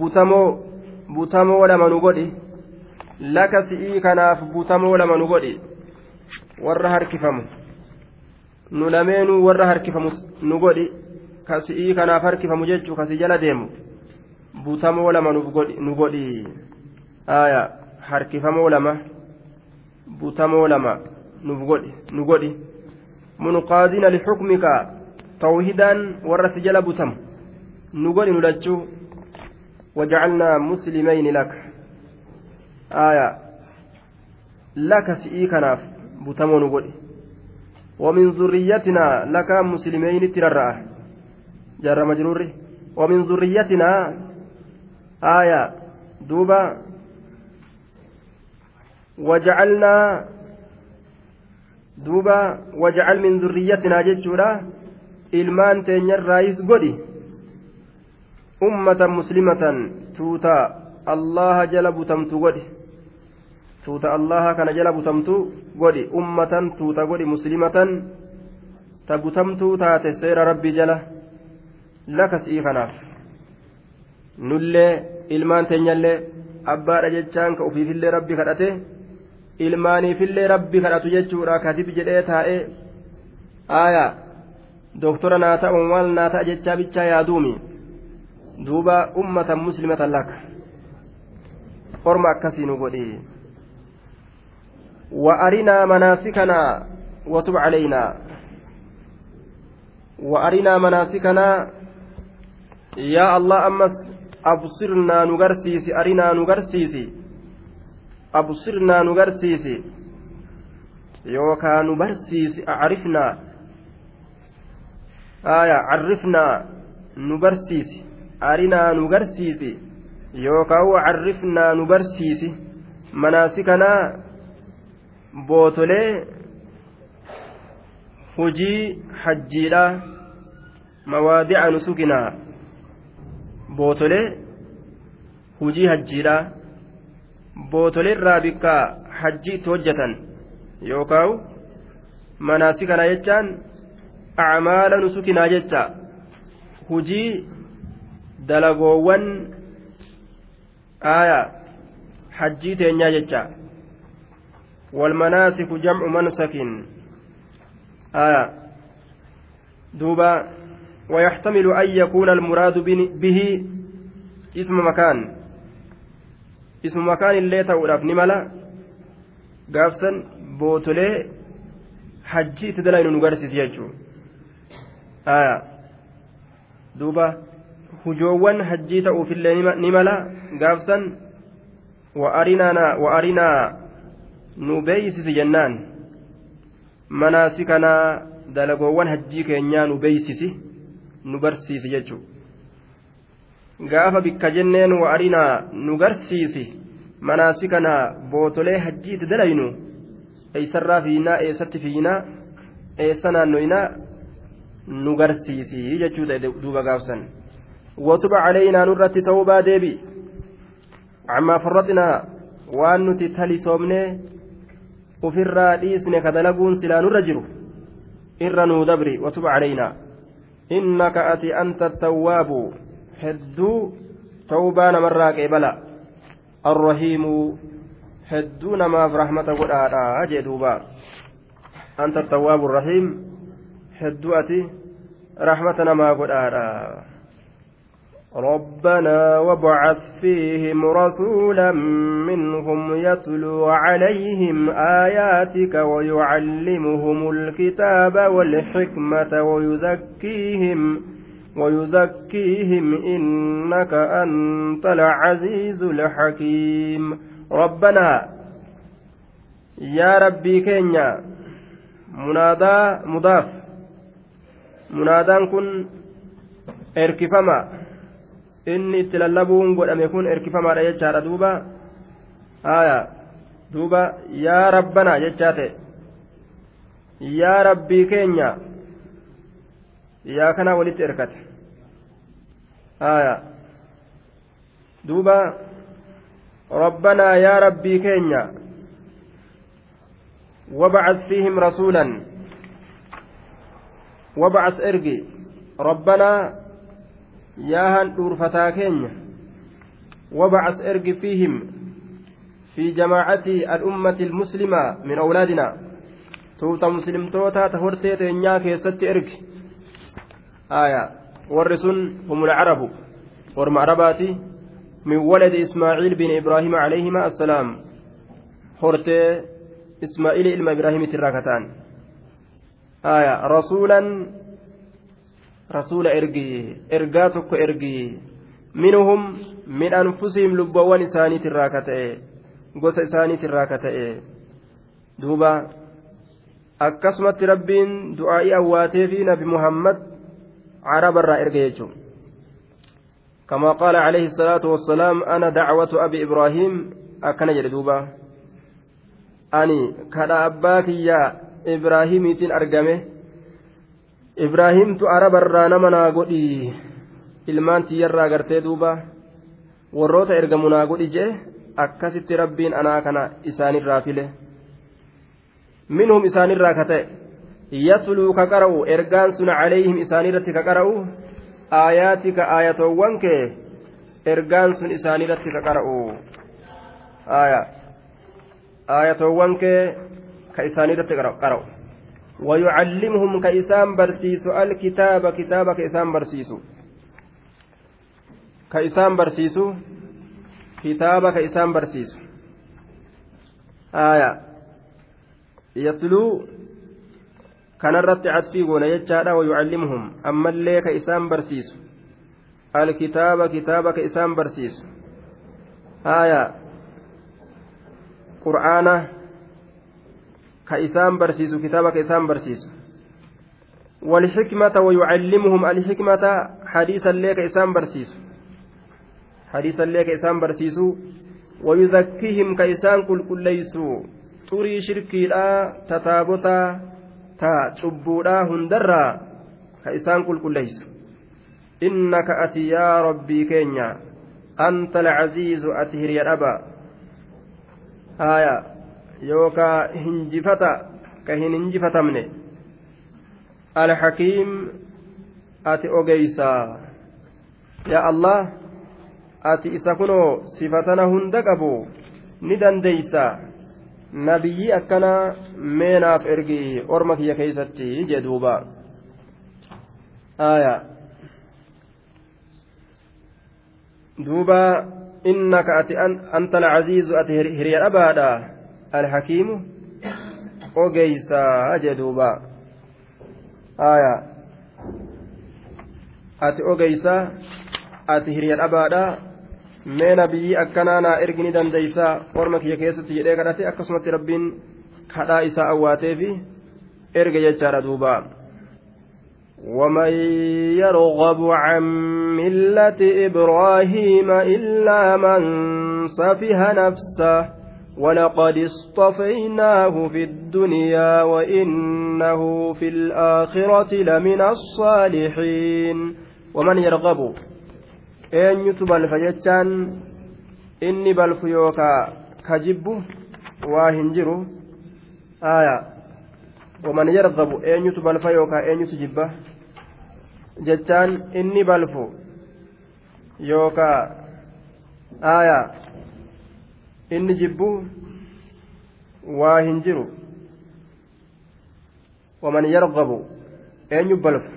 [SPEAKER 1] بتمو بتمو لما نقول لك سئيكنا بتمو لما نقول warra harkifamu nu lameenuu warra harkifamu nu godhi kasi'ii kanaaf harkifamu jechuu kasi jala deemu butamoo lama nu godhi aya harkifamoo lama butamoo lama nu godhi munqaadina lixukmika tawhidaan warra si jala butam nu godhi nu lachuu wajacalnaa muslimayni laka aya laka si'ii kanaaf butamoo nu godhi ومن ذريتنا لك مسلمين ترى جر مجرور ومن ذريتنا آية دوبا وجعلنا دوبا وجعل من ذريتنا جتشورا ilmaan teenyarraayis godhi ummatan muslimatan tuuta allaha jala butamtu godhi tuuta allaha kana jala butamtu godhi. Ummatan tuuta godhi muslimatan ta butamtuu taate seera rabbi jala. Lakasii kanaaf. Nullee ilmaan teenyallee abbaadha jechaan ka ufiifillee rabbi kadhate ilmaaniifillee rabbi kadhatu jechuudha. Katib jedhee taa'ee aayaa doktora naa ta'uun maal naa ta'a jechaa bichaa yaaduumi duuba ummatan muslimatan laka. Orma akkasii nu godhi وأرنا مناسكنا وتب علينا وأرنا مناسكنا يا الله أمس أبصرنا نغرسيس أرنا نغرسيس أبصرنا نغرسيس يوكا نبرسيس أعرفنا آية عرفنا نبرسيس أرنا نغرسيس يوكا عرفنا نبرسيس مناسكنا bootolee hujii hajjiidha mawaadica nusukinaa bootolee hujii hajjiidha bootoleerraa bikka hajji itti hojjetan yookaan manaasi kana jechaan acmaala nusukinaa jecha hujii dalagoowwan aayaa hajjii teenyaa jecha والمناسك جمع منسك. آية. دوبا. ويحتمل أن يكون المراد به اسم مكان. اسم مكان اللي تؤرف نملا. قافسا بوتولي حجي تدلين نقرسيس يجو. آية. دوبا. hujoowwan hajjii ta'uufillee ni mala gaafsan wa'arinaa nu beeysisi jennaan. Manaasi kanaa dalagoowwan hajjii keenyaa nu beeysisi nu barsiisi jechuun gaafa bikka jenneen wa'arinaa nu garsiisi manaasi kanaa bootolee hajjiitti dalaynu eessarraa fiinaa eessatti fiinaa eessa naannoyinaa nu garsiisi jechuu duuba gaafsan. Watuba caleeynaa nurratti ta'uu baa deebi ammaa farraxinaa waan nuti talisoomnee. Dalaguun silaa nurra jiru irra nuu dabri watub calaynaa innaka ati anta attawwaabu hedduu tawbaa namarraa qeebala arrahiimu hedduu namaaf rahmata godhaadha jee duuba anta attawwaabu arrahiim hedduu ati rahmata namaa godhaadha ربنا وابعث فيهم رسولا منهم يتلو عليهم آياتك ويعلمهم الكتاب والحكمة ويزكيهم ويزكيهم إنك أنت العزيز الحكيم. ربنا يا ربي كينيا منادى مضاف منادى كن إركفما. inni itti lallabuun godhame kun erkifamaadha jechaadha. Duuba. Haya duuba. Yaa rabbana jechaa ta'e. Yaa rabbii keenya. Yaa kana walitti erkate. Haya duuba. Rabbanaa yaa rabbii keenya. Wabcas fiihim rasuulan. Wabcas ergi. Rabbanaa yaahan dhuurfataa keenya وابعث ارق فيهم في جماعة الأمة المسلمة من أولادنا توتا مسلم توتا تهورتي تنيا كيست ارق آية ورسن هم العرب ورم عرباتي من ولد إسماعيل بن إبراهيم عليهما السلام هورتي ismaa'il ilma ibraahimitti irraa kataan. Aya rasuulan rasuula ergi ergaa tokko ergi minhum min anfusihim lubbawwan isaaniitirraa ka ta'e gosa isaaniitirraa ka ta'e duuba akkasumatti rabbiin du'aa'ii awwaatee fi nabi muhammad carabarraa erga jechuun كما قال عليه الصلاة والسلام أنا دعوة أبي إبراهيم أكن جلدوبا أني كذا أباك يا إبراهيم يتين أرقمه تو أرب الرانا منا قدي ilmaan tiyyarraa gartee duuba warroota ergamu naa godhi jee akkasitti rabbiin anaa kana isaanirraa file minhum isaanirraa ka ta'e yatluu ka qara'u ergaan sun calayhim isaanirratti ka qara'u aayaatika aayatoowwan kee ergaan sun isaanirratti ka qara'u aayatoowwan kee ka isaanirratti qara'u ويعلمهم كإسام برسيس الكتاب كتاب كإسام برسيس ka isaan barsiisu kitaaba ka isaan barsiisu aya yatluu kanarratti cadfii goona jechaadha wayucallimuhum ammallee ka isaan barsiisu alkitaaba kitaaba ka isaan barsiisu aya qur'aana ka isaan barsiisu kitaaba ka isaan barsiisu والحكمة ويعلمهم الحكمة حديثا ليك إسام برسيس hadiisa illee ka isaan barsiisu wayuzakkihim ka isaan qulqulleeysu xurii shirkiidha tataabota ta cubbuudha hundarraa ka isaan qulqulleeysu innaka ati yaa rabbii keenya anta alcaziizu ati hirya dhaba haya yookaa hinjifata ka hin hinjifatamne alxakiim ati ogeysa yaa allah ati isa kunoo sifatana hunda qabu ni dandeeysa nabiyyi akkana meenaaf ergi orma kiyya keeysatti jee duuba aya duuba innaka ati anta alcaziizu ati hiriya dhabaadha ati ogeysa ati hiriya dhabaadha mee nabiyyi akkanaa naa ergi ni dandeeysaa orma kiyya keessatti jedhee kadhate akkasumatti rabbiin kadhaa isaa awwaateefi erga jechaadha duuba ومن يرغب عن ملة إبراهيم إلا من سفه نفسه ولقد اصطفيناه في الدنيا وإنه في الآخرة لمن الصالحين ومن يرغب inni balfu yookaa ka jibbu waa hin jiru aya waman yargabu eenyutu balfa yookaa eenyutu jibba jechaan inni balfu yookaa aya inni jibbu waa hin jiru. Waman yargabu eenyu balfu?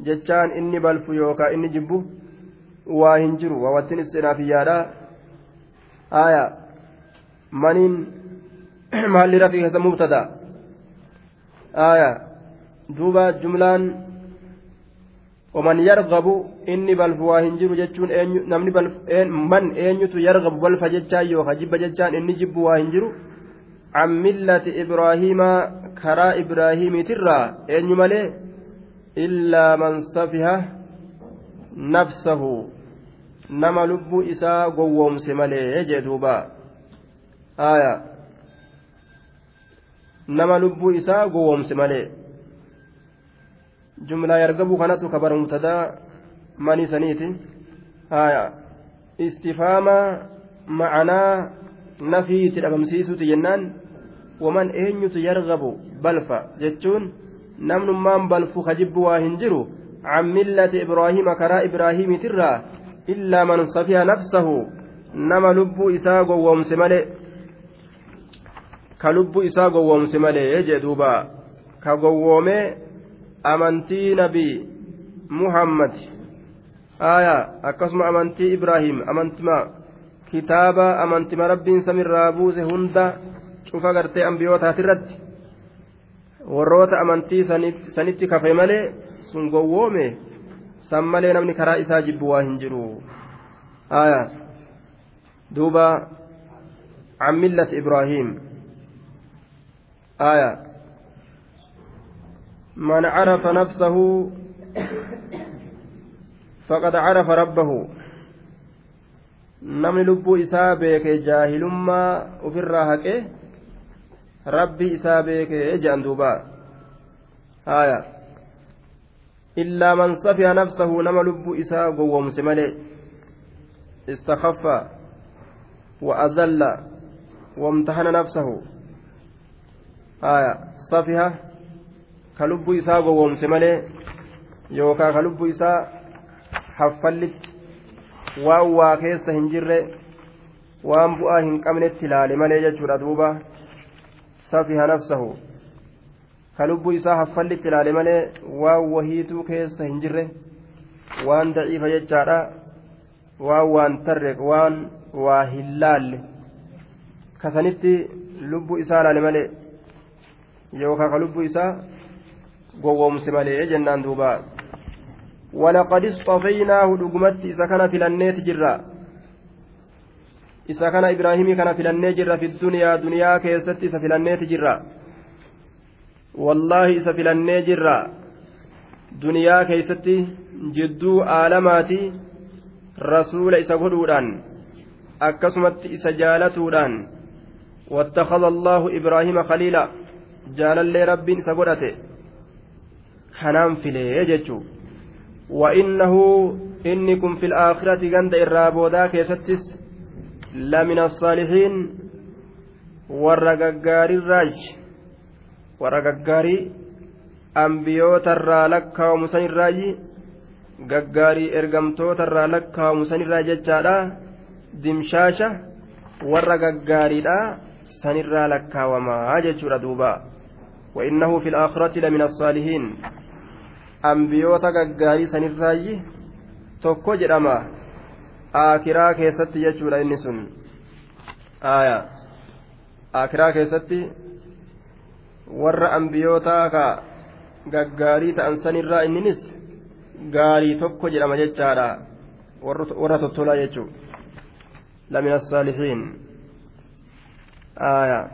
[SPEAKER 1] Jechaan inni balfu yookaa inni jibbu waa hin jiru. Waawattiin istinaafiyyaadha aya maniin maalli rafii keessa mubtada aya duuba jumlaan ومن يرغب إني بلف واهن جرو جتشون نمني بلف من أنيت يرغب بلف جتشان يوخا جب جتشان إني جب واهن جرو عن ملة إبراهيم كرا إبراهيم ترى أن ملي إلا من سفه نفسه nama lubbuu isaa gowwoomse malee jee duuba aya nama lubbuu isaa gowwoomse malee jumlaa yargabuu kanatu kabara mubtadaa manii saniiti. Istifaama macanaa nafiitti dhabamsiisuuti jennaan waman eenyutu yargabu balfa jechuun namnummaan balfu kajibbu waa hin jiru can millati ibraahiima karaa ibraahimiitirraa illaa man safiha nafsahu nama lubbuu isaa gowwoomse malee ka lubbuu isaa gowwoomse malee jee duuba ka gowwoomee amantii nabii muhammad aya akkasuma amantii ibraahim amantima kitaaba amantima rabbiin samirraa buuse hunda cufa gartee ambiyootaati warroota amantii sanitti kafe malee sun gowwoome san malee namni karaa isaa jibbu waa hin jiru duuba عن ملة إبراهيم آية من عرف نفسه فقد عرف ربه namni lubbuu isaa beeke jaahilummaa ofirraa haqe rabbi isaa beeke jedhan duuba haya illaa man safiha nafsahu nama lubbuu isaa gowwomse malee istakaffa وأذل وامتحن نفسه آية صفها كلب إساء ومسمله يوكا كلب إساء حفلت waan waa keessa hin jirre waan bu'aa hin qabnetti ilaale malee jechuudha duuba safiha nafsahu ka lubbuu isaa haffallitti ilaale malee waan wahiituu keessa hin jirre waan daciifa jechaadha waan waan tarre waan waa hin laalle kasanitti lubbuu isaa ilaale malee yookaan ka lubbuu isaa gowwoomse malee jennaan duubaa ولقد اصطفيناه دغمت إذا كان في النيت جرا. إذا كان إبراهيم كان في النيت جرا في الدنيا دنيا كيست إذا في النيت جرا. والله إذا في النيت جرا. دنيا كيست جدو عالماتي رسول إذا غدودان أكسمت إذا جالتودان. واتخذ الله إبراهيم خليلا. جال اللي رب إذا كنام في ليه وإنه إنكم في الآخرة جند الرابودا كيستس لمن الصالحين والرقاقار الراج والرقاقار أنبيوت الرالك ومسن الراج gaggaarii ergamtoota irraa lakkaawamu sanirraa jechaadha. Dimshaasha warra gaggaariidha sanirraa lakkaawamaa jechuudha duuba. وإنه في الآخرة لمن الصالحين ambiyoota gaggaarii sanirraayyi tokko jedhama aakiraa keessatti jechuudha inni sun aya aakiraa keessatti warra ambiyoota ka gaggaarii ta'an sanirraa inninis gaarii tokko jedhama jechaadha warra tottolaa jechuu lamina الصالحين آية